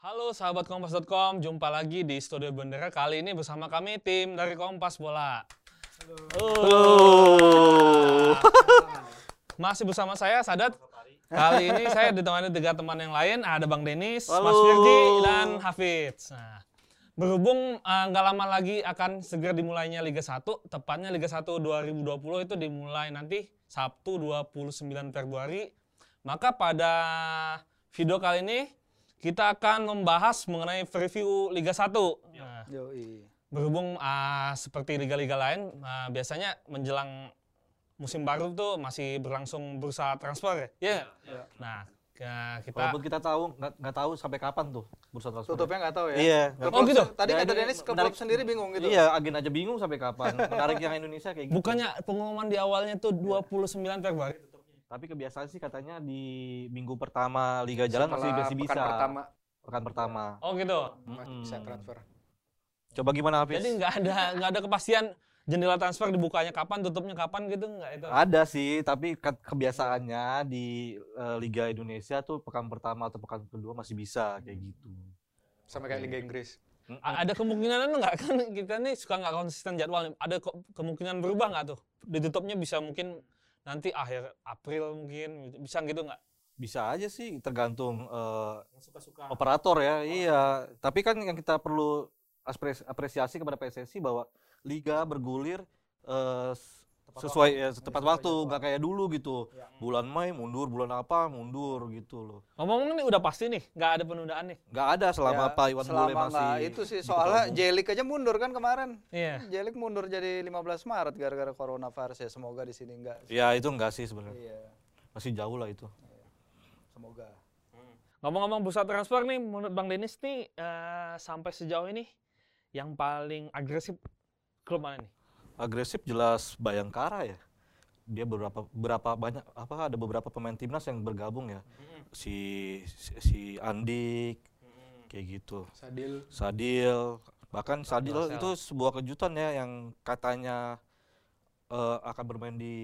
Halo sahabat kompas.com, jumpa lagi di Studio Bendera. Kali ini bersama kami tim dari Kompas Bola. Halo. Masih bersama saya Sadat. Kali ini saya ditemani tiga teman yang lain. Ada Bang Denis, Mas Halo. Firdi, dan Hafidz. Nah, berhubung eh, nggak lama lagi akan segera dimulainya Liga 1, tepatnya Liga 1 2020 itu dimulai nanti Sabtu 29 Februari. Maka pada video kali ini kita akan membahas mengenai preview Liga 1. Nah, berhubung ah, seperti liga-liga lain, ah, biasanya menjelang musim baru tuh masih berlangsung bursa transfer ya. Iya. Nah, ya, kita Walaupun kita tahu nggak nggak tahu sampai kapan tuh bursa transfer. Tutupnya nggak tahu ya. Iya. Klub- Oh, gitu? Tadi kata Dennis klub menarik. sendiri bingung gitu. Iya, agen aja bingung sampai kapan. Menarik yang Indonesia kayak gitu. bukannya pengumuman di awalnya tuh 29 Februari. Tapi kebiasaan sih katanya di minggu pertama Liga Jalan masih Setelah masih bisa. pekan pertama Pekan pertama. Oh gitu. masih bisa transfer. Coba gimana Hafiz? Jadi nggak ada nggak ada kepastian jendela transfer dibukanya kapan, tutupnya kapan gitu nggak itu. Ada sih, tapi ke- kebiasaannya di eh, Liga Indonesia tuh pekan pertama atau pekan kedua masih bisa kayak gitu. Sama kayak Liga Inggris. A- Ada kemungkinan nggak kan kita nih suka nggak konsisten jadwal. Ada kemungkinan berubah nggak tuh? Ditutupnya bisa mungkin nanti akhir April mungkin bisa gitu nggak? Bisa aja sih, tergantung eh, Suka-suka. operator ya. Iya, tapi kan yang kita perlu apres- apresiasi kepada PSSI bahwa liga bergulir eh, s- sesuai ya, tepat waktu, nggak kayak dulu gitu. Bulan Mei mundur, bulan apa mundur gitu loh. Ngomong-ngomong nih udah pasti nih, nggak ada penundaan nih. Nggak ada selama Ya, Pak Iwan Bule masih nggak itu sih di soalnya Ketua Umum. Jelik aja mundur kan kemarin. Iya. Jelik mundur jadi 15 Maret gara-gara coronavirus ya. Semoga di sini enggak. Ya itu enggak sih sebenarnya. Iya, Masih jauh lah itu. semoga. Ngomong-ngomong bursa transfer nih, menurut Bang Denis nih eh, sampai sejauh ini yang paling agresif klub mana nih? Agresif jelas Bayangkara ya. Dia beberapa berapa banyak apa ada beberapa pemain timnas yang bergabung ya. Si si, si Andik kayak gitu. Sadil Sadil bahkan Sadil Marcel. itu sebuah kejutan ya yang katanya eh, akan bermain di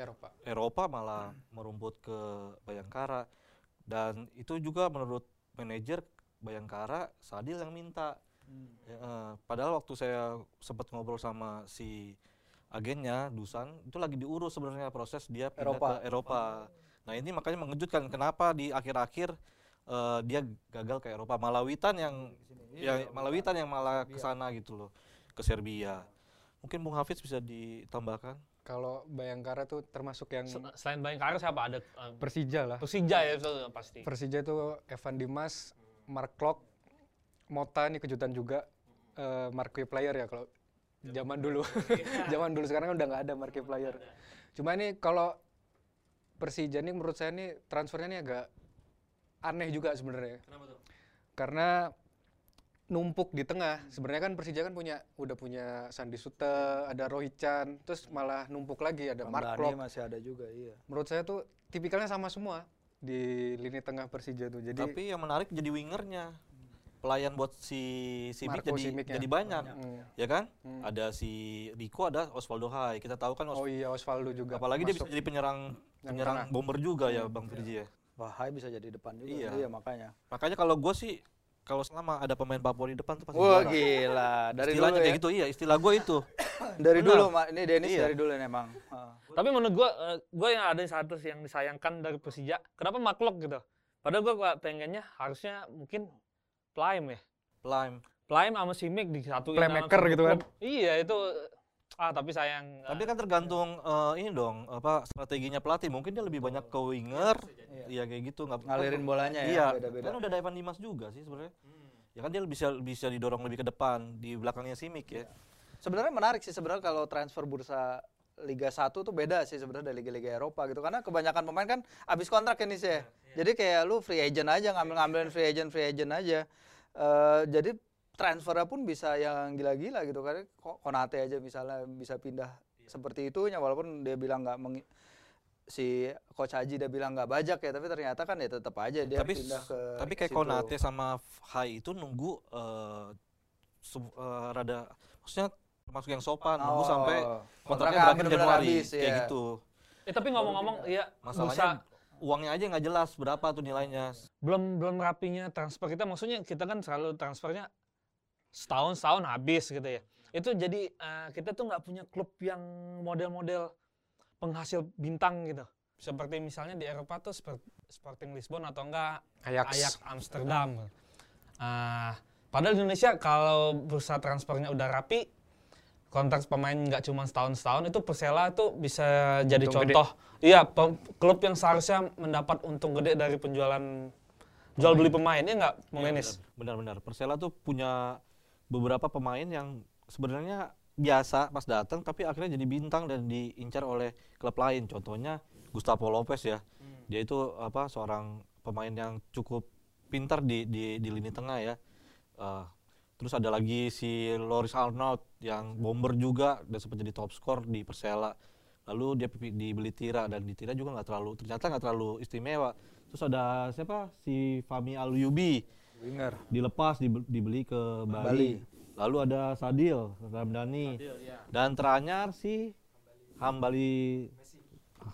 Eropa. Eropa malah merumput ke Bayangkara dan itu juga menurut manajer Bayangkara Sadil yang minta Ya, eh, padahal waktu saya sempat ngobrol sama si agennya Dusan itu lagi diurus sebenarnya proses dia pindah Eropa. ke Eropa. Nah ini makanya mengejutkan kenapa di akhir-akhir eh, dia gagal ke Eropa. Malawitan yang ya Malawitan yang malah ke sana gitu loh ke Serbia. Mungkin Bung Hafiz bisa ditambahkan. Kalau Bayangkara tuh termasuk yang Se- Selain Bayangkara siapa ada? eh, Persija lah. Persija ya itu pasti. Persija itu Evan Dimas, Mark Klok, Mota ini kejutan juga. eh marquee player ya kalau zaman dulu. zaman dulu sekarang kan udah nggak ada marquee player. Cuma ini kalau Persija ini menurut saya ini transfernya ini agak aneh juga sebenarnya. Kenapa tuh? Karena numpuk di tengah. Sebenarnya kan Persija kan punya udah punya Sandi Sute, ada Rohichan, terus malah numpuk lagi ada Mark. Hamdani masih ada juga, iya. menurut saya tuh tipikalnya sama semua di lini tengah Persija tuh. Jadi Tapi yang menarik jadi wingernya. Pelayan buat si Simic Marco jadi Simic ya. jadi banyak. Hmm. Ya kan? Hmm. Ada si Rico, ada Osvaldo Hai. Kita tahu kan Os- oh iya Osvaldo juga. apalagi dia bisa masuk. jadi penyerang Yang penyerang tengah. bomber juga ya Bang Firji ya. Wah, Hai bisa jadi depan juga. Iya. Iya, makanya. Makanya kalau gue sih kalau selama ada pemain Papua di depan tuh pasti Wah, gila. Dari dulu Istilahnya ya. kayak gitu iya, istilah gue itu. Dari Benar. dulu, Ma. ini Dennis Iya. dari dulu nih, emang. Ah. Tapi menurut gua, eh, gua yang ada satu yang disayangkan dari Persija, kenapa Maklok gitu? Padahal gua pengennya harusnya mungkin Prime ya. Prime. Prime sama Simic di satu Playmaker gitu kan. Iya itu ah tapi sayang. Tapi kan tergantung eh, ini dong apa strateginya pelatih. Mungkin dia lebih banyak ke winger. Iya kayak gitu nggak Ngalirin bolanya ya, Iya. beda-beda. Kan udah ada Evan Dimas juga sih sebenarnya. Ya kan dia bisa bisa didorong lebih ke depan di belakangnya Simic ya. Sebenarnya menarik sih sebenarnya kalau transfer bursa Liga 1 tuh beda sih sebenarnya dari liga-liga Eropa gitu karena kebanyakan pemain kan habis kontrak ini sih. Iya, Jadi kayak lu free agent aja ngambil-ngambilin free agent free agent aja. Eh, jadi transfernya pun bisa yang gila-gila gitu kan. Ko- Konate aja misalnya bisa pindah Iya. seperti itunya walaupun dia bilang nggak mengi- si coach Haji dia bilang nggak bajak ya tapi ternyata kan ya tetap aja dia tapi pindah ke tapi kayak situ. Konate sama Hai itu nunggu eh sub- eh, rada maksudnya termasuk yang sopan. Nunggu Oh, sampai kontraknya berakhir Januari. habis, kayak iya. gitu. Eh tapi ngomong-ngomong ya Masalahnya uangnya aja nggak jelas berapa tuh nilainya. belum belum rapinya transfer kita. Maksudnya kita kan selalu transfernya setahun setahun habis gitu ya. Itu jadi eh, kita tuh nggak punya klub yang model-model penghasil bintang gitu. Seperti misalnya di Eropa tuh seperti Sporting Lisbon atau enggak Ajax. Ajax Amsterdam. Ah, padahal di Indonesia kalau bursa transfernya udah rapi kontrak pemain nggak cuma setahun setahun itu Persela itu bisa jadi Untung gede. contoh iya klub yang seharusnya mendapat untung gede dari penjualan jual beli pemain ya nggak Iya, Memenis Benar-benar. Persela tuh punya beberapa pemain yang sebenarnya biasa pas datang tapi akhirnya jadi bintang dan diincar oleh klub lain. Contohnya Gustavo Lopez ya. Dia itu apa seorang pemain yang cukup pintar di di, di lini tengah ya. Eh, terus ada lagi si Loris Arnold yang bomber juga dan sempat jadi top skor di Persela. Lalu dia dibeli Tira dan di Tira juga nggak terlalu ternyata nggak terlalu istimewa. Terus ada siapa si Fami Aluyubi Winger. dilepas dibe- dibeli ke Bali. Bali. Lalu ada Sadil Ramdhani dan terakhir si Hambali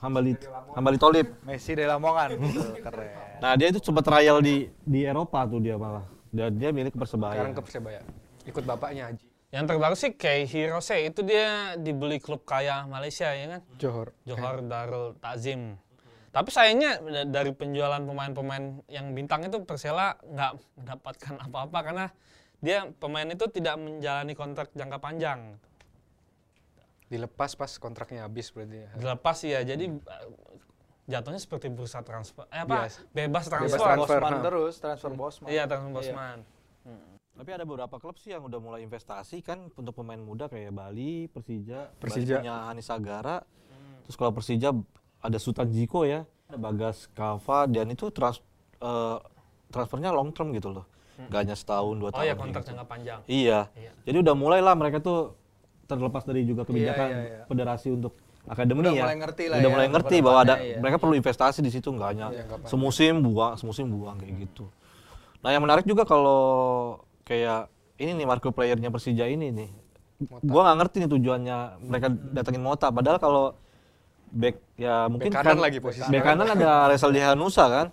Hambali Hambali Tolib. Messi de Lamongan. Tuh, keren. Nah dia itu sempat trial di di Eropa tuh dia malah dan dia milik Persebaya. Sekarang ke Persebaya. Ikut bapaknya Haji. yang terbaru sih kayak Hirose itu dia dibeli klub kaya Malaysia ya kan Johor. Johor Darul Takzim tapi sayangnya da- dari penjualan pemain-pemain yang bintang itu Persela nggak mendapatkan apa-apa karena dia pemain itu tidak menjalani kontrak jangka panjang Dilepas pas kontraknya habis berarti ya. dilepas ya jadi jatuhnya seperti bursa transfer eh apa Bias. bebas transfer, Bebas transfer. Bosman ha. terus, transfer Bosman. iya transfer Bosman Tapi ada beberapa klub sih yang udah mulai investasi kan untuk pemain muda kayak Bali, Persija, Persija. Bali punya Hanis Agara. Terus kalau Persija ada Sultan Jiko ya, ada Bagas Kava dan itu trans, eh, transfernya long term gitu loh. Gak hanya setahun dua oh tahun. ya kayak kontrak gitu. jangka panjang Iya. Iya. Jadi udah mulai lah mereka tuh terlepas dari juga kebijakan iya, iya. federasi untuk akademi Udah ya. mulai ngerti lah udah ya, mulai ngerti bahwa ada iya. mereka perlu investasi di situ nggak hanya Iya, semusim buang, semusim buang kayak gitu. Nah yang menarik juga kalau kayak ini nih market playernya Persija ini nih, gua nggak ngerti nih tujuannya mereka datengin Mota. Padahal kalau back ya mungkin kanan kan- lagi posisi. back kanan ada Resal Hanusa kan.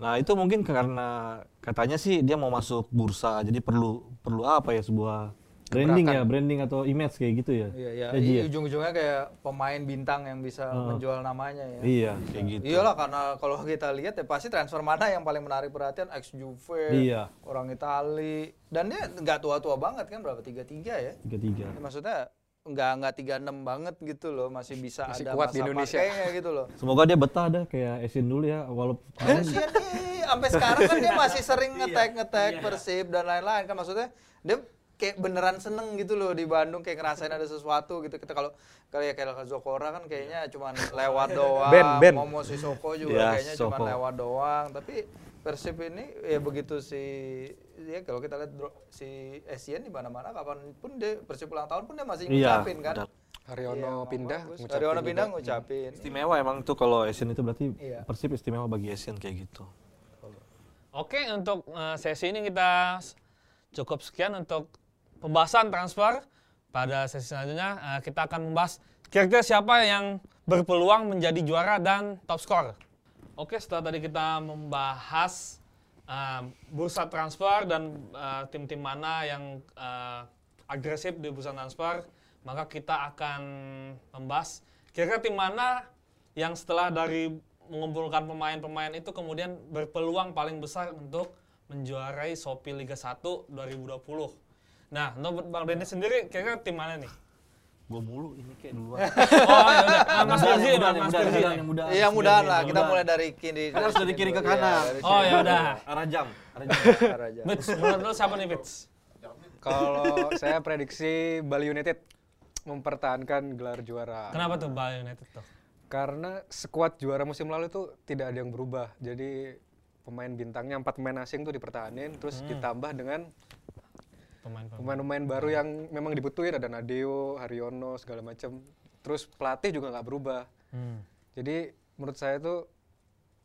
Nah itu mungkin karena katanya sih dia mau masuk bursa, jadi perlu perlu apa ya sebuah branding ya, branding atau image kayak gitu ya. Iya, iya. Ya, ya? Iya, ujung-ujungnya kayak pemain bintang yang bisa menjual namanya ya. Iya, kayak gitu. Iyalah karena kalau kita lihat ya pasti transfer mana yang paling menarik perhatian ex Juve, Iya. orang Itali dan dia nggak tua-tua banget kan berapa tiga tiga ya? Tiga-tiga. Ya, maksudnya nggak nggak tiga enam banget gitu loh masih bisa Masih ada kuat di masa Indonesia. pakainya gitu loh. Semoga dia betah dah kayak Esin dulu ya, walaupun Kasihan dia, sampai sekarang kan dia masih sering ngetek ngetek Persib dan lain-lain kan maksudnya dia kayak beneran seneng gitu loh di Bandung kayak ngerasain ada sesuatu gitu kita kalau kalau ya kayak Zokora kan kayaknya cuman lewat doang Ben, Ben. Momo Sisoko juga Ya, kayaknya cuman Soko. lewat doang tapi Persib ini ya begitu si ya kalau kita lihat si Asian di mana-mana kapan pun dia Persib ulang tahun pun dia masih Iya, ngucapin kan benar. Haryono pindah, Bagus. ngucapin Haryono juga. pindah ngucapin istimewa emang tuh kalau Asian itu berarti Iya. Persib istimewa bagi Asian kayak gitu. Oke, untuk eh, sesi ini kita cukup sekian untuk pembahasan transfer. Pada sesi selanjutnya eh, kita akan membahas kira-kira siapa yang berpeluang menjadi juara dan top skor. Oke, setelah tadi kita membahas eh, bursa transfer dan eh, tim-tim mana yang eh, agresif di bursa transfer, maka kita akan membahas kira-kira tim mana yang setelah dari mengumpulkan pemain-pemain itu kemudian berpeluang paling besar untuk menjuarai Shopee Liga 1 2020. Nah, untuk Bang Dennis sendiri kira-kira tim mana nih? Gua mulu ini kayak duluan. Oh, ya udah. Ah, Mas Firzi, yang mudahan, Mas Firzi. yang. Iya mudahan lah kita mulai dari kiri Kan harus dari kiri ke Iya, kanan. Oh, ya udah. Arah jam. Arah jam. Fitz, menurut lu siapa nih Fitz? Kalau saya prediksi Bali United mempertahankan gelar juara. Kenapa tuh Bali United tuh? Karena sekuat juara musim lalu tuh tidak ada yang berubah. Jadi pemain bintangnya empat pemain asing tuh dipertahanin, terus ditambah dengan Pemain-pemain. baru yang memang dibutuhin ada Nadeo, Haryono segala macam. Terus pelatih juga nggak berubah. Hmm. Jadi menurut saya tuh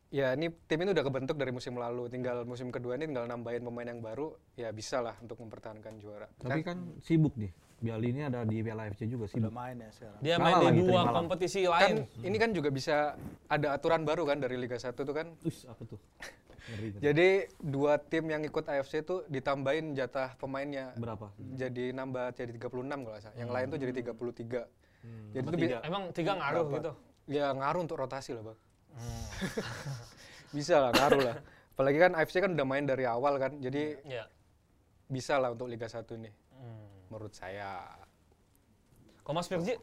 ya ini tim ini udah kebentuk dari musim lalu. Tinggal musim kedua ini tinggal nambahin pemain yang baru, ya bisa lah untuk mempertahankan juara. Tapi kan sibuk nih. Biali ini ada di Piala AFC juga sih. Udah main ya sekarang. Dia main di dua kompetisi Kan lain. ini kan juga bisa ada aturan baru kan dari Liga 1 tuh kan. Us, apa tuh? Ngeri kan? Jadi dua tim yang ikut AFC tuh ditambahin jatah pemainnya. Berapa? Jadi nambah jadi 36 kalau salah. Yang lain tuh jadi 33. Hmm, Jadi itu tiga. Emang tiga ngaruh Berapa? gitu. Ya ngaruh untuk rotasi lah, Bang. Hmm. Bisa lah, ngaruh lah. Apalagi kan AFC kan udah main dari awal kan. Jadi Ya. bisa lah untuk Liga 1 nih Hmm. Menurut saya. Kok Mas Firji?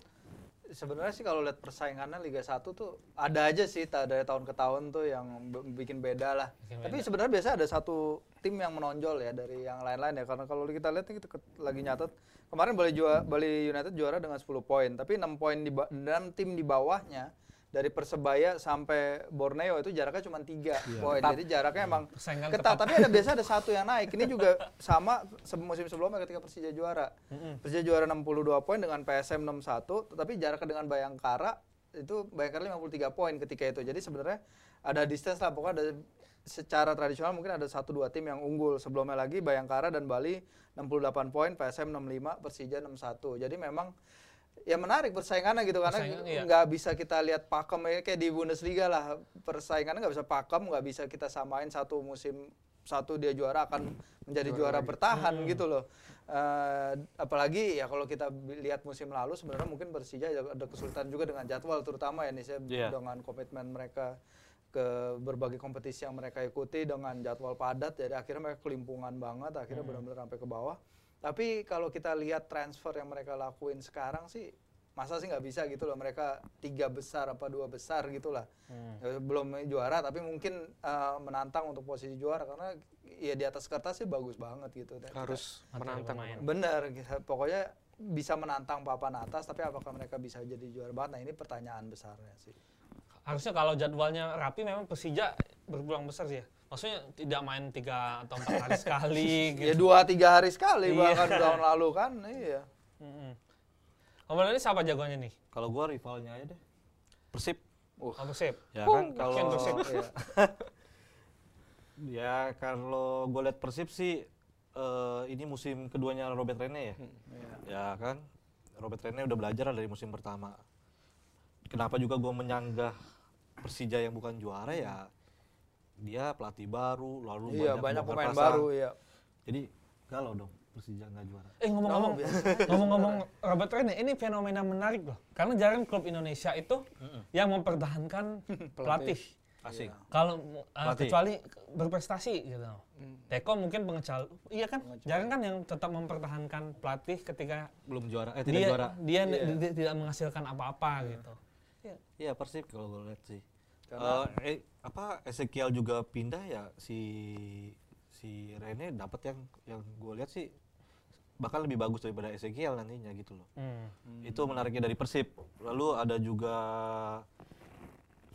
Sebenarnya sih kalau lihat persaingannya Liga 1 tuh ada aja sih dari tahun ke tahun tuh yang bikin beda lah. Bikin Tapi beda. sebenarnya biasa ada satu tim yang menonjol ya dari yang lain-lain ya karena kalau kita lihat nih kita lagi nyatet kemarin Bali juara Bali United juara dengan 10 poin, tapi 6 poin di tim di bawahnya dari Persebaya sampai Borneo itu jaraknya cuma 3 poin. Jadi jaraknya emang Persaingan ketat, tapi ada biasa ada satu yang naik. Ini juga sama se- musim sebelumnya ketika Persija juara. Persija juara 62 poin dengan PSM 61, tetapi jaraknya dengan Bayangkara itu Bayangkara 53 poin ketika itu. Jadi sebenarnya ada distance lah, pokoknya ada secara tradisional mungkin ada satu dua tim yang unggul. Sebelumnya lagi Bayangkara dan Bali 68 poin, PSM 65, Persija 61. Jadi memang ya menarik persaingannya gitu karena iya. nggak bisa kita lihat pakem ya kayak di Bundesliga lah. Persaingannya nggak bisa pakem nggak bisa kita samain satu musim satu dia juara akan menjadi juara, bertahan gitu loh. Eh, apalagi ya kalau kita lihat musim lalu sebenarnya mungkin Persija ada kesulitan juga dengan jadwal terutama ya nih saya Iya. dengan komitmen mereka ke berbagai kompetisi yang mereka ikuti dengan jadwal padat jadi akhirnya mereka kelimpungan banget akhirnya benar-benar sampai ke bawah tapi kalau kita lihat transfer yang mereka lakuin sekarang sih masa sih nggak bisa gitu loh mereka tiga besar apa dua besar gitulah Hmm. Ya, belum juara tapi mungkin eh, menantang untuk posisi juara karena ya di atas kertas sih bagus banget gitu Dan Harus Materi menantang. bener gitu. pokoknya bisa menantang papan atas tapi apakah mereka bisa jadi juara banget nah ini pertanyaan besarnya sih Harusnya kalau jadwalnya rapi memang Persija berpeluang besar sih ya. Maksudnya tidak main tiga atau empat hari sekali ya gitu. dua tiga hari sekali Iya. bahkan tahun lalu kan iya Mm-mm. Om ini siapa jagoannya nih? Kalau gua rivalnya aja deh. Persib. Oh, Persib. Ya Uh, kan kalau Persib. iya. ya kalau gue lihat Persib sih eh, ini musim keduanya Robert Rene ya. Iya. Ya kan Robert Rene udah belajar dari musim pertama. Kenapa juga gue menyanggah Persija yang bukan juara ya dia pelatih baru lalu iya banyak bongkar pemain pasang. baru iya Jadi galau dong Persija nggak juara. Eh ngomong-ngomong, biasa. ngomong-ngomong Robert Rene, ini fenomena menarik loh. Karena jarang klub Indonesia itu yang mempertahankan pelatih. Asik. Kalau uh, Pelatih. kecuali berprestasi gitu. Teko mungkin pengecal, iya kan? Jarang kan yang tetap mempertahankan pelatih ketika Belum juara, eh tidak dia juara. dia Iya. di- tidak menghasilkan apa-apa gitu. Iya Persib kalau gue lihat sih. Karena- Eh, eh, apa Ezekiel juga pindah ya si si Rene dapat yang yang gue lihat sih bahkan lebih bagus daripada Ezekiel nantinya gitu loh. Hmm. Itu menariknya dari Persib. Lalu ada juga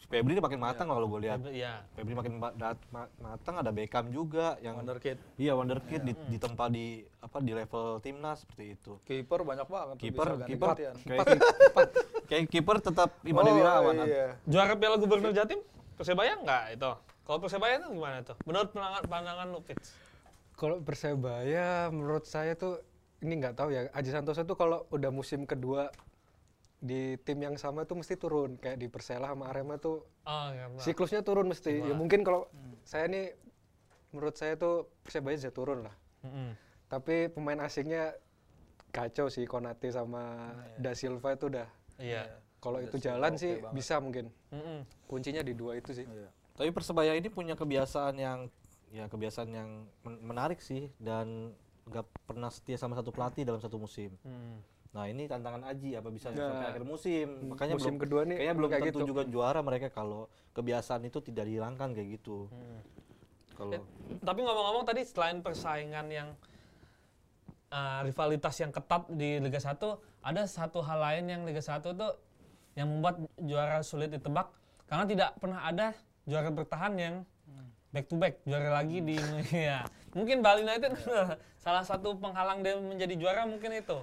Febri ini makin matang kalau gue lihat. Iya. Febri makin matang ada Beckham juga yang wonderkid Iya wonderkid di, ditempa di apa di level timnas seperti itu. kiper banyak banget tuh, Kiper bisa kiper kayak kayak kiper tetap Iman Oh, Wirawan. iya. Juara Piala Gubernur Jatim Persebaya enggak itu? Kalau Persebaya itu gimana tuh? Menurut pandangan pandangan lu Fitz? Kalau Persebaya menurut saya tuh ini nggak tahu ya. Aji Santoso tuh kalau udah musim kedua di tim yang sama tuh mesti turun kayak di Persela sama Arema tuh Oh, iya. benar. siklusnya turun mesti. Ya mungkin kalau saya nih menurut saya tuh Persebaya bisa turun lah. Mm-mm. Tapi pemain asingnya kacau sih Konate sama Da Silva itu udah Iya. kalau Da itu Silva jalan sih banget. bisa mungkin. Mm-mm. Kuncinya di dua itu sih. Iya. Tapi Persebaya ini punya kebiasaan yang ya kebiasaan yang men- menarik sih dan nggak pernah setia sama satu pelatih dalam satu musim. Mm. Nah ini tantangan Aji apa bisa Nah, sampai akhir musim. Makanya musim belum, kedua nih kayaknya belum kayak tentu gitu. juga juara mereka kalau kebiasaan itu tidak dihilangkan kayak gitu. Mm. Kalau Eh, Tapi ngomong-ngomong tadi selain persaingan yang uh, rivalitas yang ketat di Liga 1, ada satu hal lain yang Liga 1 tuh yang membuat juara sulit ditebak karena tidak pernah ada juara bertahan yang back to back juara lagi di ya. Mungkin Bali United salah satu penghalang dia menjadi juara mungkin itu.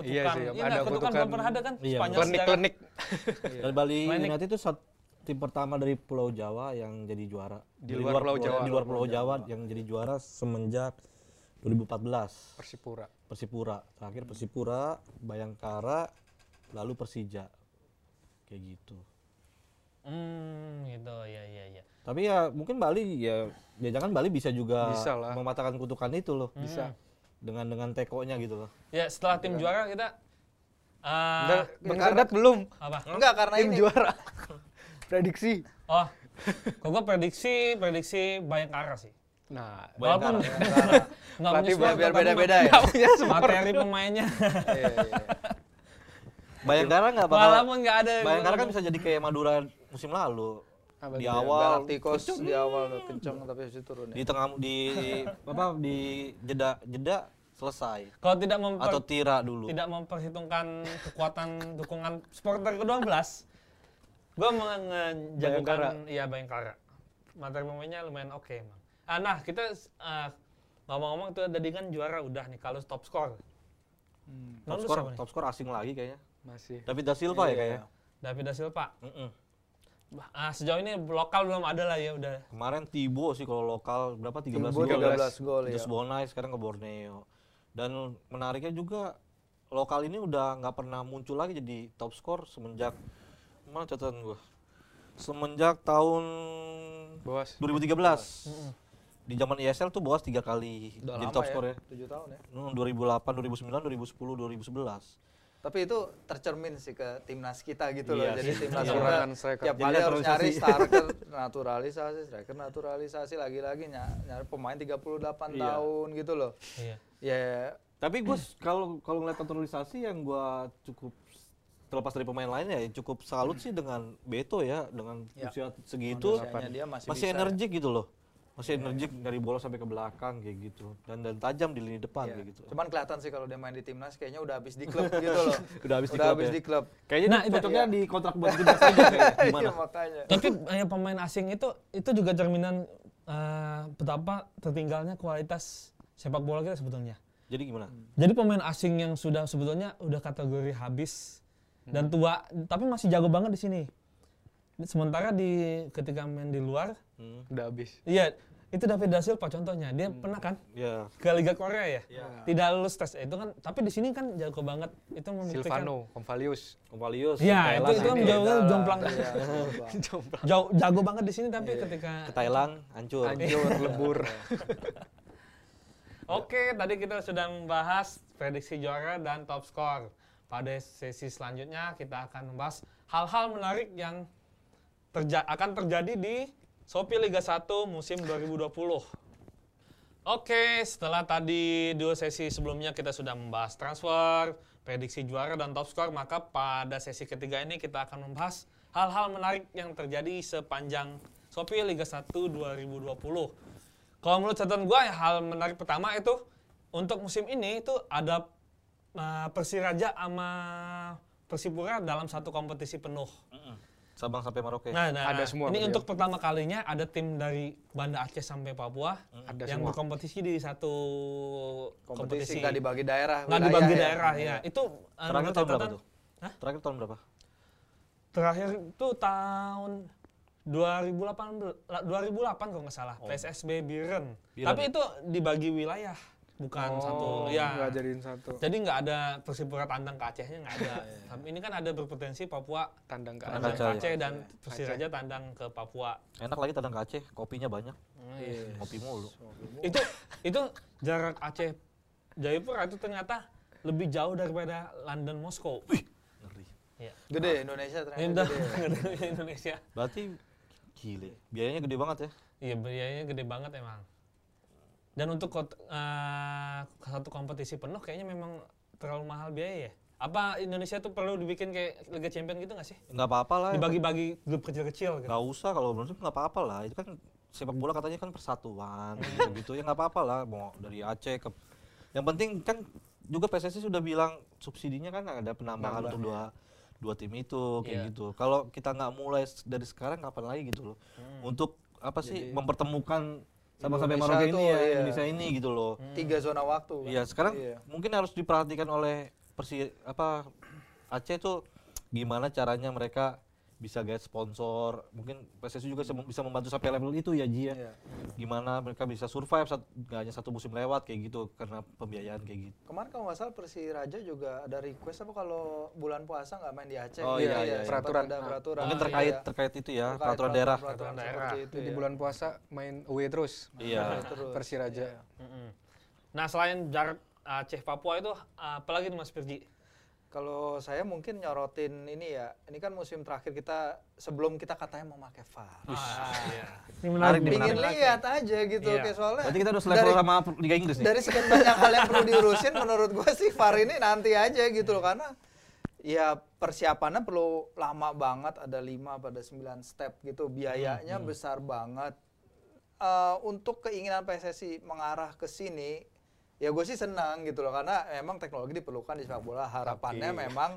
Kutukan. Iya sih, Iya ada kutukan kutukan. belum pernah ada kan? Iya, Spanyol sejarah. Klinik-klinik. dan Bali Klinik. United itu tim pertama dari Pulau Jawa yang jadi juara. Di Dari luar Pulau Jawa. Di luar Pulau Jawa yang jadi juara semenjak 2014 Persipura. Persipura terakhir Persipura Bayangkara lalu Persija kayak gitu Hmm, gitu. Ya, ya, ya. tapi ya mungkin Bali ya ya jangan Bali bisa juga Bisa lah. mematahkan kutukan itu loh Bisa. Dengan dengan tekonya gitu loh Ya, setelah tim juara kita eh Enggak, Bang karena- Sadat belum. apa? Enggak karena Tim ini. juara. Prediksi. Oh. Kok gue prediksi prediksi Bayangkara sih. Nah, Walaupun Bayangkara. nggak punya biar biar beda-beda ya. tapi materi pemainnya. Iya, iya, iya. Bayangkara nggak bakal Walaupun nggak ada. Bayangkara kan bisa jadi kayak Madura musim lalu Apa di awal Galacticos di awal tuh kenceng tapi habis itu turun di ya. tengah di apa di jeda jeda selesai Kalau tidak memper, atau tira dulu tidak memperhitungkan kekuatan dukungan supporter ke-12, gue menjagokan iya Bayangkara. Materi pemainnya lumayan oke emang. Ah, nah, kita eh, ngomong-ngomong tuh tadi kan juara udah nih kalau top score. Hmm, top nih? top skor asing lagi kayaknya masih. David da Silva ya Iya. kayaknya David da Silva. Mm-mm. Ah, sejauh ini lokal belum ada lah ya udah. kemarin Tibo sih kalau lokal berapa 13 Timbo gol 13 gol ya. Just Bonai sekarang ke Borneo dan menariknya juga lokal ini udah nggak pernah muncul lagi jadi top skor semenjak mana catatan gua semenjak tahun Boas. 2013 di zaman ISL tuh Boas tiga kali Udah jadi lama top ya. skor ya 7 tahun ya. Hmm, 2008, 2009, 2010, 2011 Tapi itu tercermin sih ke timnas kita gitu loh. Iya Jadi sih. timnas Iya. kita Kekurangan striker. tiap Jadi kali harus nyari striker naturalisasi, striker naturalisasi lagi-lagi ny- nyari pemain 38 Iya. tahun gitu loh. Iya. Ya Tapi gue kalau kalau ngeliat naturalisasi yang gua cukup terlepas dari pemain lainnya ya cukup salut sih dengan Beto ya dengan Ya. usia segitu masih, masih bisa ya. energik gitu loh masih energik dari bola sampai ke belakang kayak gitu dan dan tajam di lini depan Iya. kayak gitu Cuman kelihatan sih kalau dia main di timnas kayaknya udah habis di klub gitu loh. udah habis di udah klub habis ya. di klub. kayaknya Nah, itu- cocoknya di kontrak buat timnas aja kayaknya. gimana Iya, makanya. Tapi eh, pemain asing itu itu juga cerminan eh, betapa tertinggalnya kualitas sepak bola kita sebetulnya. jadi gimana Jadi pemain asing yang sudah sebetulnya udah kategori habis dan tua, tapi masih jago banget di sini. Sementara di ketika main di luar, hmm. Udah habis. iya itu David da Silva contohnya, dia pernah kan? Ya. Ke Liga Korea ya, tidak lulus tes. Itu kan, tapi di sini kan jago banget. Itu membuktikan. Silvano, Convalius. Convalius Iya, itu itu Thailand, jauh jomplang. Iya, jomplang. Jauh jago banget di sini tapi ketika ke Thailand hancur. Hancur, lebur. Oke, tadi kita sudah membahas prediksi juara dan top skor. Pada sesi selanjutnya kita akan membahas hal-hal menarik yang terja- akan terjadi di Shopee Liga 1 musim 2020. Oke, setelah tadi dua sesi sebelumnya kita sudah membahas transfer, prediksi juara dan top skor, maka pada sesi ketiga ini kita akan membahas hal-hal menarik yang terjadi sepanjang Shopee Liga 1 2020. Kalau menurut catatan gue, hal menarik pertama itu untuk musim ini itu ada uh, Persiraja sama Persipura dalam satu kompetisi penuh. Sabang sampai Merauke Nah, nah, Ada semua Ini untuk pertama kalinya ada tim dari Banda Aceh sampai Papua Ada yang semua. berkompetisi di satu Kompetisi kompetisi. nggak dibagi daerah. Nggak dibagi ya. daerah ya. Itu uh, terakhir tahun berapa tuh Hah? terakhir tahun berapa Terakhir itu tahun 2008 2008 kalau nggak salah PSSB Biren. Biren. Tapi itu dibagi wilayah bukan satu ya. Nggak jadiin satu. Jadi nggak ada Persipura tandang ke Acehnya nggak ada. Tapi ini kan ada berpotensi Papua Tandang ke tandang Aceh, ke ya. Aceh dan Persiraja tandang ke Papua. enak lagi tadang ke Aceh kopinya banyak Iya. kopi mulu Itu itu jarak Aceh Jayapura itu ternyata lebih jauh daripada London Moskow. ngeri Iya. Gede Indonesia ternyata gede Indonesia. berarti gile biayanya gede banget ya Iya biayanya gede banget emang. Dan untuk eh, satu kompetisi penuh kayaknya memang terlalu mahal biaya ya. Apa Indonesia tuh perlu dibikin kayak Liga Champion gitu nggak sih? nggak apa-apa lah Dibagi-bagi grup kecil-kecil gitu. nggak usah kalau menurut nggak apa-apa lah itu kan sepak bola katanya kan persatuan gitu gitu ya nggak apa-apa lah mau dari Aceh ke yang penting kan juga PSSI sudah bilang subsidinya kan ada penambahan Nambah, untuk dua dua tim itu kayak Iya. gitu kalau kita nggak mulai dari sekarang kapan lagi gitu loh untuk apa sih mempertemukan sama sampai tuh, ini ya iya. Indonesia ini gitu loh Tiga zona waktu. kan. Iya sekarang Iya. mungkin harus diperhatikan oleh persi apa Aceh tuh gimana caranya mereka bisa get sponsor mungkin PSSI juga bisa- bisa membantu sampai level itu ya Ji ya Iya. gimana mereka bisa survive sat- nggak hanya satu musim lewat kayak gitu karena pembiayaan kayak gitu Kemarin kalau nggak salah Persiraja juga ada request apa kalau bulan puasa nggak main di Aceh. Oh, gitu iya, ya, iya, iya. Peraturan. ada Ah. peraturan. mungkin Iya. terkait terkait itu ya Terkait peraturan daerah peraturan daerah. itu Di ya. bulan puasa main away terus. iya Terus. Persiraja. Mm-mm. Nah selain jarak Aceh Papua itu apalagi nih Mas Firji? Kalau saya mungkin nyorotin ini ya, ini kan musim terakhir kita sebelum kita katanya mau pakai VAR. Ah, iya. Ini Menarik Pingin lihat aja gitu, Iya. kayak soalnya. berarti kita udah selevel dari, sama Liga Inggris nih dari sekian banyak hal yang perlu diurusin, menurut gua sih VAR ini nanti aja gitu loh, karena ya persiapannya perlu lama banget, ada 5 pada 9 step gitu, biayanya Hmm, besar banget. Eh, untuk keinginan PSSI mengarah ke sini, ya gue sih senang gitu loh, karena memang teknologi diperlukan di sepak bola. Harapannya Tapi- memang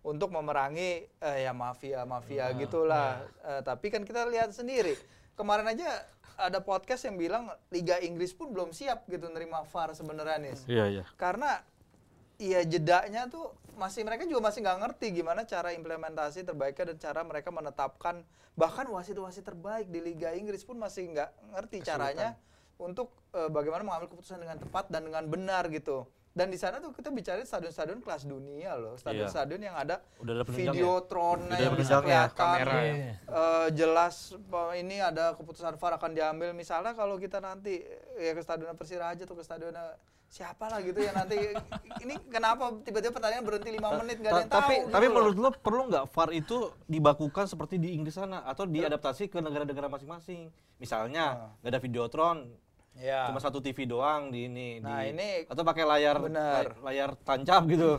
untuk memerangi eh, ya mafia-mafia Nah, gitulah. Eh, tapi kan kita lihat sendiri, kemarin aja ada podcast yang bilang Liga Inggris pun belum siap gitu nerima VAR sebenarnya nih. iya iya Karena ya jedanya tuh masih mereka juga masih nggak ngerti gimana cara implementasi terbaiknya dan cara mereka menetapkan bahkan wasit-wasit terbaik di Liga Inggris pun masih nggak ngerti caranya untuk eh, bagaimana mengambil keputusan dengan tepat dan dengan benar gitu. Dan di sana tuh kita bicara stadion-stadion kelas dunia loh, stadion-stadion yang ada udah ada videotron ada yang bisa kelihatan kamera ya. Iya. eh, jelas bahwa ini ada keputusan VAR akan diambil misalnya kalau kita nanti ya ke stadion Persiraja atau ke stadion siapa lah gitu ya nanti ini kenapa tiba-tiba pertandingan berhenti lima menit nggak ada yang tahu tapi gitu tapi loh. menurut lo perlu nggak VAR itu dibakukan seperti di Inggris sana atau diadaptasi ke negara-negara masing-masing misalnya nggak ada videotron ya cuma satu TV doang di ini Nah, di- ini atau pakai layar benar. lay- layar tancap gitu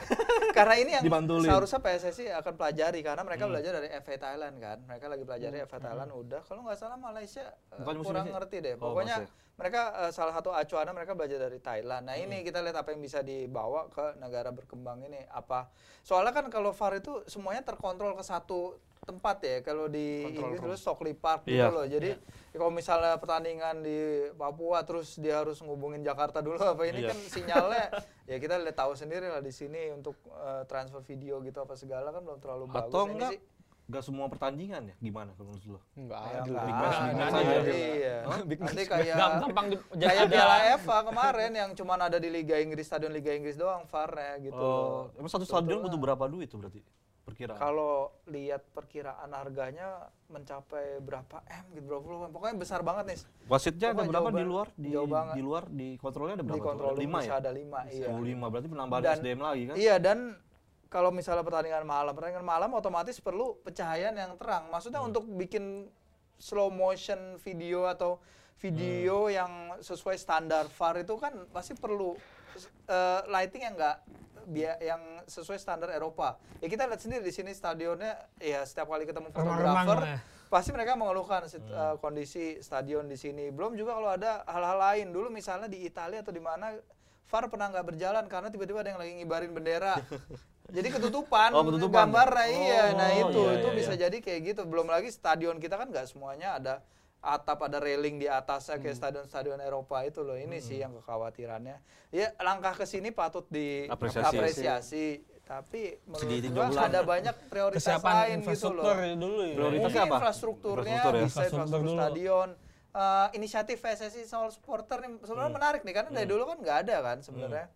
karena ini yang Dibantulin. seharusnya PSSI akan pelajari karena Hmm. mereka belajar dari FA Thailand kan mereka lagi pelajari FA Thailand udah kalau nggak salah Malaysia eh, Bukan musim kurang ngerti deh Oh, pokoknya Malaysia. Mereka eh, salah satu acuannya mereka belajar dari Thailand nah ini Hmm. kita lihat apa yang bisa dibawa ke negara berkembang ini apa soalnya kan kalau VAR itu semuanya terkontrol ke satu tempat ya kalau di Inggris dulu Stockley Park gitu Iya. loh jadi ya kalau misalnya pertandingan di Papua terus dia harus ngubungin Jakarta dulu apa ini Iya. kan sinyalnya ya kita lihat tahu sendiri lah di sini untuk eh, transfer video gitu apa segala kan belum terlalu bagus atau Ini enggak sih nggak semua pertandingan ya? Gimana kalau menurut lo Enggak ada. nggak Big match, ada. big match aja. Iya. nanti kayak Gam- gampang di, jadi kayak Piala FA kemarin yang cuma ada di Liga Inggris stadion Liga Inggris doang VAR-nya gitu. Oh emang satu stadion butuh berapa duit tuh berarti perkiraan? Kalau lihat perkiraan harganya mencapai berapa M gitu berapa puluh M. pokoknya besar banget nih. Wasitnya ada berapa jauh di luar? di Jauh banget. di luar di kontrolnya ada berapa di kontrol Ada lima ya? ada lima iya. Oh, lima. Berarti penambahan Dan- SDM lagi kan? Iya dan kalau misalnya pertandingan malam, pertandingan malam otomatis perlu pencahayaan yang terang. Maksudnya Hmm. untuk bikin slow motion video atau video Hmm. yang sesuai standar VAR itu kan pasti perlu eh, lighting yang enggak yang sesuai standar Eropa. Ya kita lihat sendiri di sini stadionnya ya setiap kali ketemu fotografer ya. pasti mereka mengeluhkan sit- Hmm. eh, kondisi stadion di sini. Belum juga kalau ada hal-hal lain. Dulu misalnya di Italia atau di mana VAR pernah nggak berjalan karena tiba-tiba ada yang lagi ngibarin bendera. Jadi ketutupan, Oh, ketutupan. gambarnya iya. Nah Oh, itu iya, itu iya, bisa iya. jadi kayak gitu. Belum lagi stadion kita kan nggak semuanya ada atap ada railing di atasnya Hmm. kayak stadion-stadion Eropa itu loh. Ini sih yang kekhawatirannya. Ya langkah ke sini patut Apresiasi. diapresiasi. Tapi menurut gua ada banyak prioritas kesiapan lain gitu infrastruktur loh. dulu ya. Prioritasnya apa? infrastrukturnya Infrastruktur ya? bisa Infrastruktur infrastruktur dulu. stadion. Eh, inisiatif PSSI soal supporter nih sebenarnya Hmm. menarik nih karena dari dulu kan nggak ada kan sebenarnya.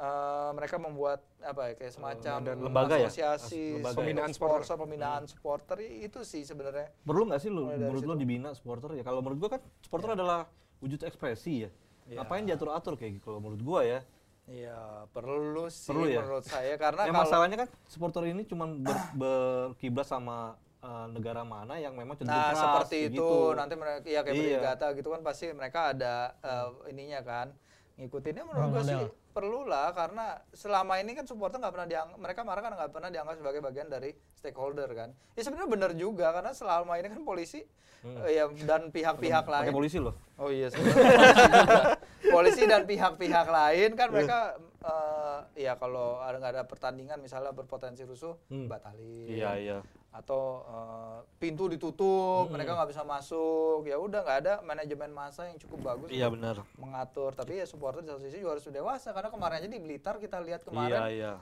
Eh, mereka membuat apa ya kayak semacam dan lembaga ya? asosiasi Lembaga ya? Pembinaan supporter, supporter. pembinaan supporter itu sih sebenarnya. perlu nggak sih lu menurut situ. dibina supporter ya kalau menurut gua kan supporter adalah wujud ekspresi ya Iya. ngapain diatur atur kayak gitu kalau menurut gua ya Iya, perlu sih Perlu ya? menurut saya karena ya kalau masalahnya kan supporter ini cuma ber- berkiblat sama eh, negara mana yang memang cenderung Nah, keras, seperti itu. gitu. Nanti mereka ya kayak Iya. Brigata gitu kan pasti mereka ada eh, ininya kan. Ngikutinnya menurut gua sih model. perlu lah karena selama ini kan supporter nggak pernah dianggap mereka marah kan nggak pernah dianggap sebagai bagian dari stakeholder kan. Ya sebenarnya benar juga karena selama ini kan polisi eh, ya dan pihak-pihak pakai lain polisi loh Oh iya polisi juga. Polisi dan pihak-pihak lain kan mereka eh, ya kalau ada nggak ada pertandingan misalnya berpotensi rusuh Hmm. batalin iya iya atau eh, pintu ditutup mereka nggak bisa masuk ya udah nggak ada manajemen masa yang cukup bagus iya benar mengatur tapi ya supporter di satu sisi juga harus dewasa karena kemarin aja di Blitar kita lihat iya kemarin iya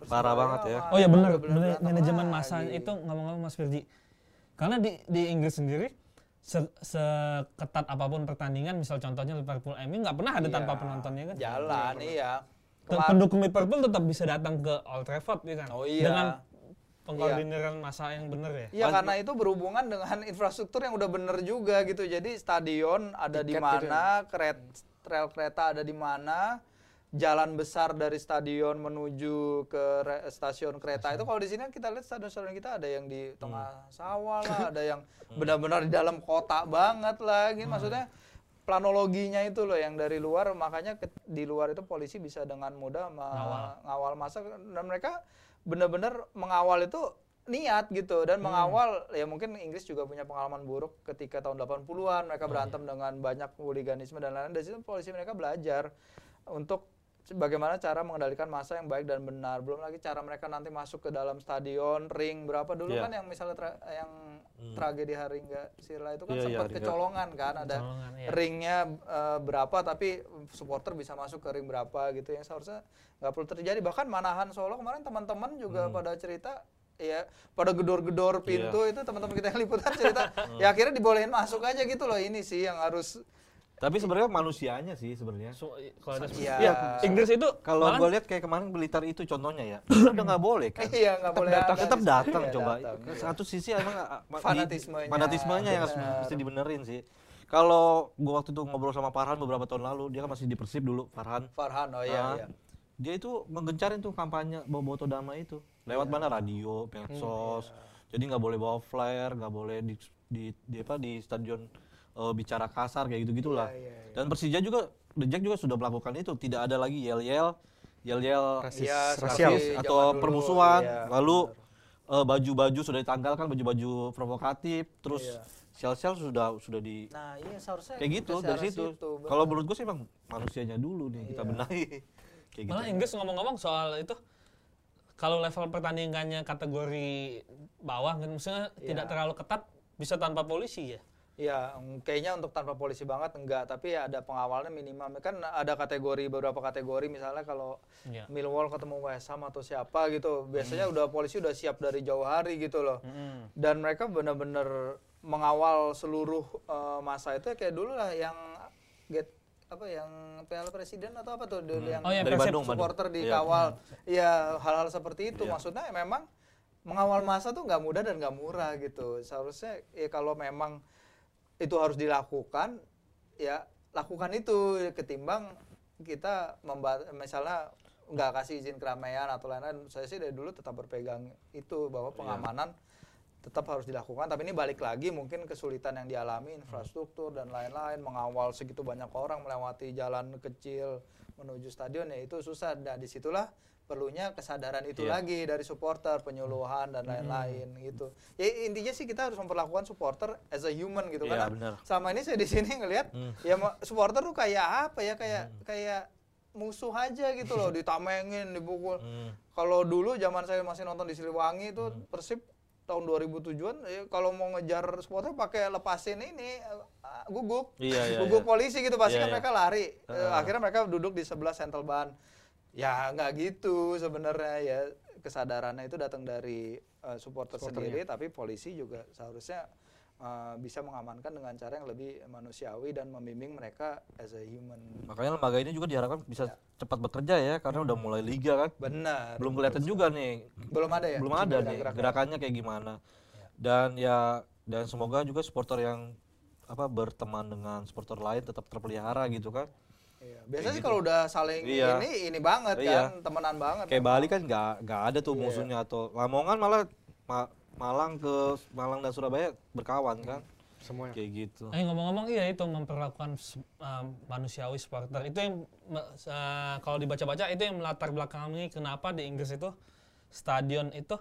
Parah banget ya. Oh ya benar, bener bener, manajemen lagi. masa itu ngomong-ngomong Mas Firji. Karena di di Inggris sendiri se- seketat apa pun pertandingan, misal contohnya Liverpool MU nggak pernah ada Iya, tanpa penontonnya kan. Jalan, iya. Pendukung Liverpool tetap bisa datang ke Old Trafford ya kan. Oh iya. Dengan pengkoordinasian masa yang benar ya. Iya karena itu berhubungan dengan infrastruktur yang udah bener juga gitu. Jadi stadion ada di gitu mana, keret, rel kereta ada di mana, jalan besar dari stadion menuju ke re- stasiun kereta itu kalau di sini kan kita lihat stadion-stadion kita ada yang di tengah sawah lah, ada yang benar-benar di dalam kota banget lah. Gitu. Maksudnya planologinya itu loh yang dari luar makanya ke- di luar itu polisi bisa dengan mudah Ngawal. ngawal masa dan mereka benar-benar mengawal itu niat gitu. Dan mengawal ya mungkin Inggris juga punya pengalaman buruk ketika tahun 80-an mereka berantem dengan banyak hooliganisme dan lain-lain. Dari situ polisi mereka belajar untuk bagaimana cara mengendalikan masa yang baik dan benar. Belum lagi cara mereka nanti masuk ke dalam stadion ring berapa. Dulu Iya. kan yang misalnya tra- yang tragedi Haringga Sirla itu kan Iya, iya, sempat Haringga. kecolongan kan. Ada Kecolongan, iya. ringnya eh, berapa tapi supporter bisa masuk ke ring berapa gitu. Yang seharusnya nggak perlu terjadi. Bahkan Manahan Solo kemarin teman-teman juga pada cerita ya pada gedor-gedor pintu itu teman-teman kita yang liputan cerita ya akhirnya dibolehin masuk aja gitu loh. Ini sih yang harus Tapi sebenarnya manusianya sih sebenarnya. So, kalau ada Iya. Iya, Inggris itu Kalau gue lihat kayak kemarin Blitar itu contohnya ya, udah nggak boleh kan. iya nggak boleh ada tetap datang iya, coba. datang, iya. Satu sisi emang ah, di- Fanatismenya. fanatismenya yang harus mesti dibenerin sih. Kalau gua waktu itu ngobrol sama Farhan beberapa tahun lalu, dia kan masih di Persib dulu, Farhan. Farhan oh iya Ah, iya Dia itu menggencarin tuh kampanye bawa Boto Dama itu. Lewat Iya. mana radio, medsos. Jadi nggak boleh bawa flyer, nggak boleh di, di, di apa di stadion eh, bicara kasar kayak gitu gitulah. Iya, iya, iya. Dan Persija juga, The Jack juga sudah melakukan itu. Tidak ada lagi yel-yel, yel-yel Rasis, Iya, rasial. atau dulu, permusuhan. iya, Lalu eh, baju-baju sudah ditanggalkan, baju-baju provokatif. Terus Iya. sel-sel sudah sudah di nah iya seharusnya kayak gitu dari situ. Kalau menurut gue sih emang manusianya dulu nih kita Iya. benahi. kayak gitu. Malah Inggris ngomong-ngomong soal itu kalau level pertandingannya kategori bawah kan maksudnya tidak Iya. terlalu ketat bisa tanpa polisi ya. Ya, mm, kayaknya untuk tanpa polisi banget enggak, tapi ya ada pengawalnya minimal. Kan ada kategori beberapa kategori misalnya kalau Iya. Millwall ketemu West Ham atau siapa gitu, biasanya udah polisi udah siap dari jauh hari gitu loh. Mm-mm. Dan mereka benar-benar mengawal seluruh eh, masa itu kayak dulu lah yang get apa yang Piala Presiden atau apa tuh dulu yang Oh, ya, Dari Bandung, Bandung. supporter Iya. dikawal. Iya, hal-hal seperti itu Iya. maksudnya memang mengawal masa tuh nggak mudah dan nggak murah gitu. Seharusnya ya kalau memang itu harus dilakukan, ya lakukan itu ketimbang kita memba misalnya nggak kasih izin keramaian atau lain-lain. Saya sih dari dulu tetap berpegang itu bahwa pengamanan tetap harus dilakukan. Tapi ini balik lagi mungkin kesulitan yang dialami infrastruktur dan lain-lain mengawal segitu banyak orang melewati jalan kecil menuju stadion ya itu susah. Nah di situlah perlunya kesadaran itu Iya. lagi dari supporter penyuluhan dan lain-lain gitu. Ya intinya sih kita harus memperlakukan supporter as a human gitu Iya, karena benar. sama ini saya di sini ngelihat Hmm. ya supporter tuh kayak apa ya kayak kayak musuh aja gitu loh ditamengin dipukul Hmm. kalau dulu zaman saya masih nonton di Siliwangi itu Persib tahun 2007-an ya, kalau mau ngejar supporter pakai lepasin ini eh, guguk Iya, iya, guguk iya. polisi gitu pasti Iya, kan iya. mereka lari Heeh. akhirnya mereka duduk di sebelah sentel ban ya nggak gitu sebenarnya ya kesadarannya itu datang dari eh, supporter sendiri tapi polisi juga seharusnya eh, bisa mengamankan dengan cara yang lebih manusiawi dan membimbing mereka as a human Makanya lembaga ini juga diharapkan bisa cepat bekerja ya karena udah mulai liga kan. benar Belum kelihatan juga nih belum ada ya belum ada nih gerak-geraknya? gerakannya kayak gimana. Dan ya dan semoga juga supporter yang apa berteman dengan supporter lain tetap terpelihara gitu kan. Iya. Biasanya sih kalau udah saling Iya. ini ini banget Iya. kan, temenan banget. Kayak Bali kan nggak nggak ada Iya. tuh musuhnya atau Lamongan malah Ma- Malang ke Malang dan Surabaya berkawan kan. Semuanya. Kayak gitu. Eh ngomong-ngomong iya itu memperlakukan um, manusiawi supporter itu yang uh, kalau dibaca-baca itu yang melatar belakangi kenapa di Inggris itu stadion itu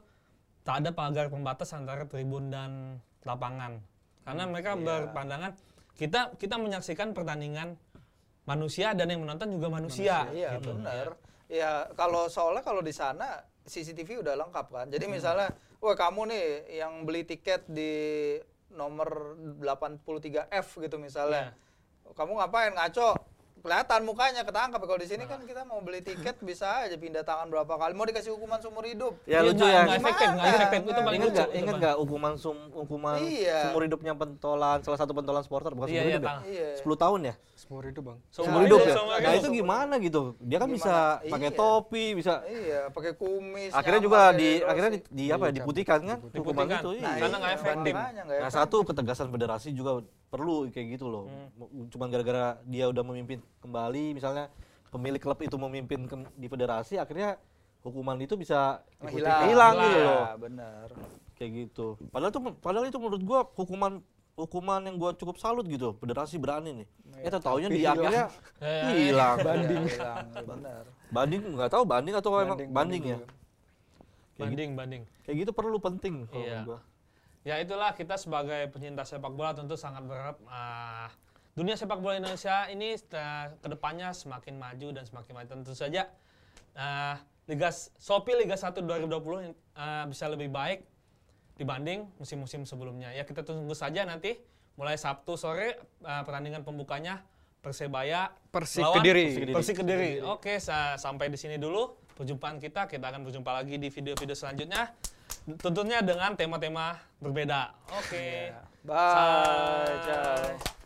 tak ada pagar pembatas antara tribun dan lapangan karena mereka berpandangan kita kita menyaksikan pertandingan manusia dan yang menonton juga manusia, Iya, gitu. benar. Ya, kalau soalnya kalau di sana CCTV udah lengkap kan. Hmm. Jadi misalnya, wah kamu nih yang beli tiket di nomor 83F gitu misalnya. Iya. Kamu ngapain ngaco? Kelihatan mukanya ketangkap kalau di sini kan kita mau beli tiket bisa aja pindah tangan berapa kali mau dikasih hukuman seumur hidup Ya Iya, lucu nggak- ya. nggak efektif, nggak efektif itu paling Ingat lucu. nggak? Bang. nggak hukuman sum hukuman Iya. seumur hidupnya pentolan salah satu pentolan supporter bukan Iya, seumur iya, hidup tahu. iya ya? 10 tahun ya? Seumur hidup bang. Seumur Seumur hidup ya? Nah itu gimana gitu? Dia kan Gimana? bisa pakai Iya. topi, bisa iya pakai kumis akhirnya juga di akhirnya di, apa ya diputihkan kan hukuman itu nah, iya. Karena nggak iya, efektif. Nah satu ketegasan federasi juga perlu kayak gitu loh. Hmm. Cuman gara-gara dia udah memimpin kembali, misalnya pemilik klub itu memimpin ke- di federasi, akhirnya hukuman itu bisa ikuti hilang hilang gitu Iya, loh. benar Kayak gitu. Padahal tuh padahal itu menurut gua hukuman hukuman yang gua cukup salut gitu. Federasi berani nih. Eh taunya di hilang. akhirnya Ya, ya, hilang. banding hilang benar Banding nggak tahu banding atau emang Banding, banding, banding ya. Kayak gitu, banding banding kayak gitu perlu penting kalau Iya. gua. Ya itulah kita sebagai penyintas sepak bola tentu sangat berharap ah, dunia sepak bola Indonesia ini uh, ke depannya semakin maju dan semakin maju tentu saja ah, Liga S- Shopee Liga 1 2020 ah, bisa lebih baik dibanding musim-musim sebelumnya. Ya kita tunggu saja nanti mulai Sabtu sore ah, pertandingan pembukanya Persebaya Persik lawan Kediri. Persik Kediri. Oke, sa- sampai di sini dulu perjumpaan kita. Kita akan berjumpa lagi di video-video selanjutnya. Tentunya dengan tema-tema berbeda. Oke. bye ciao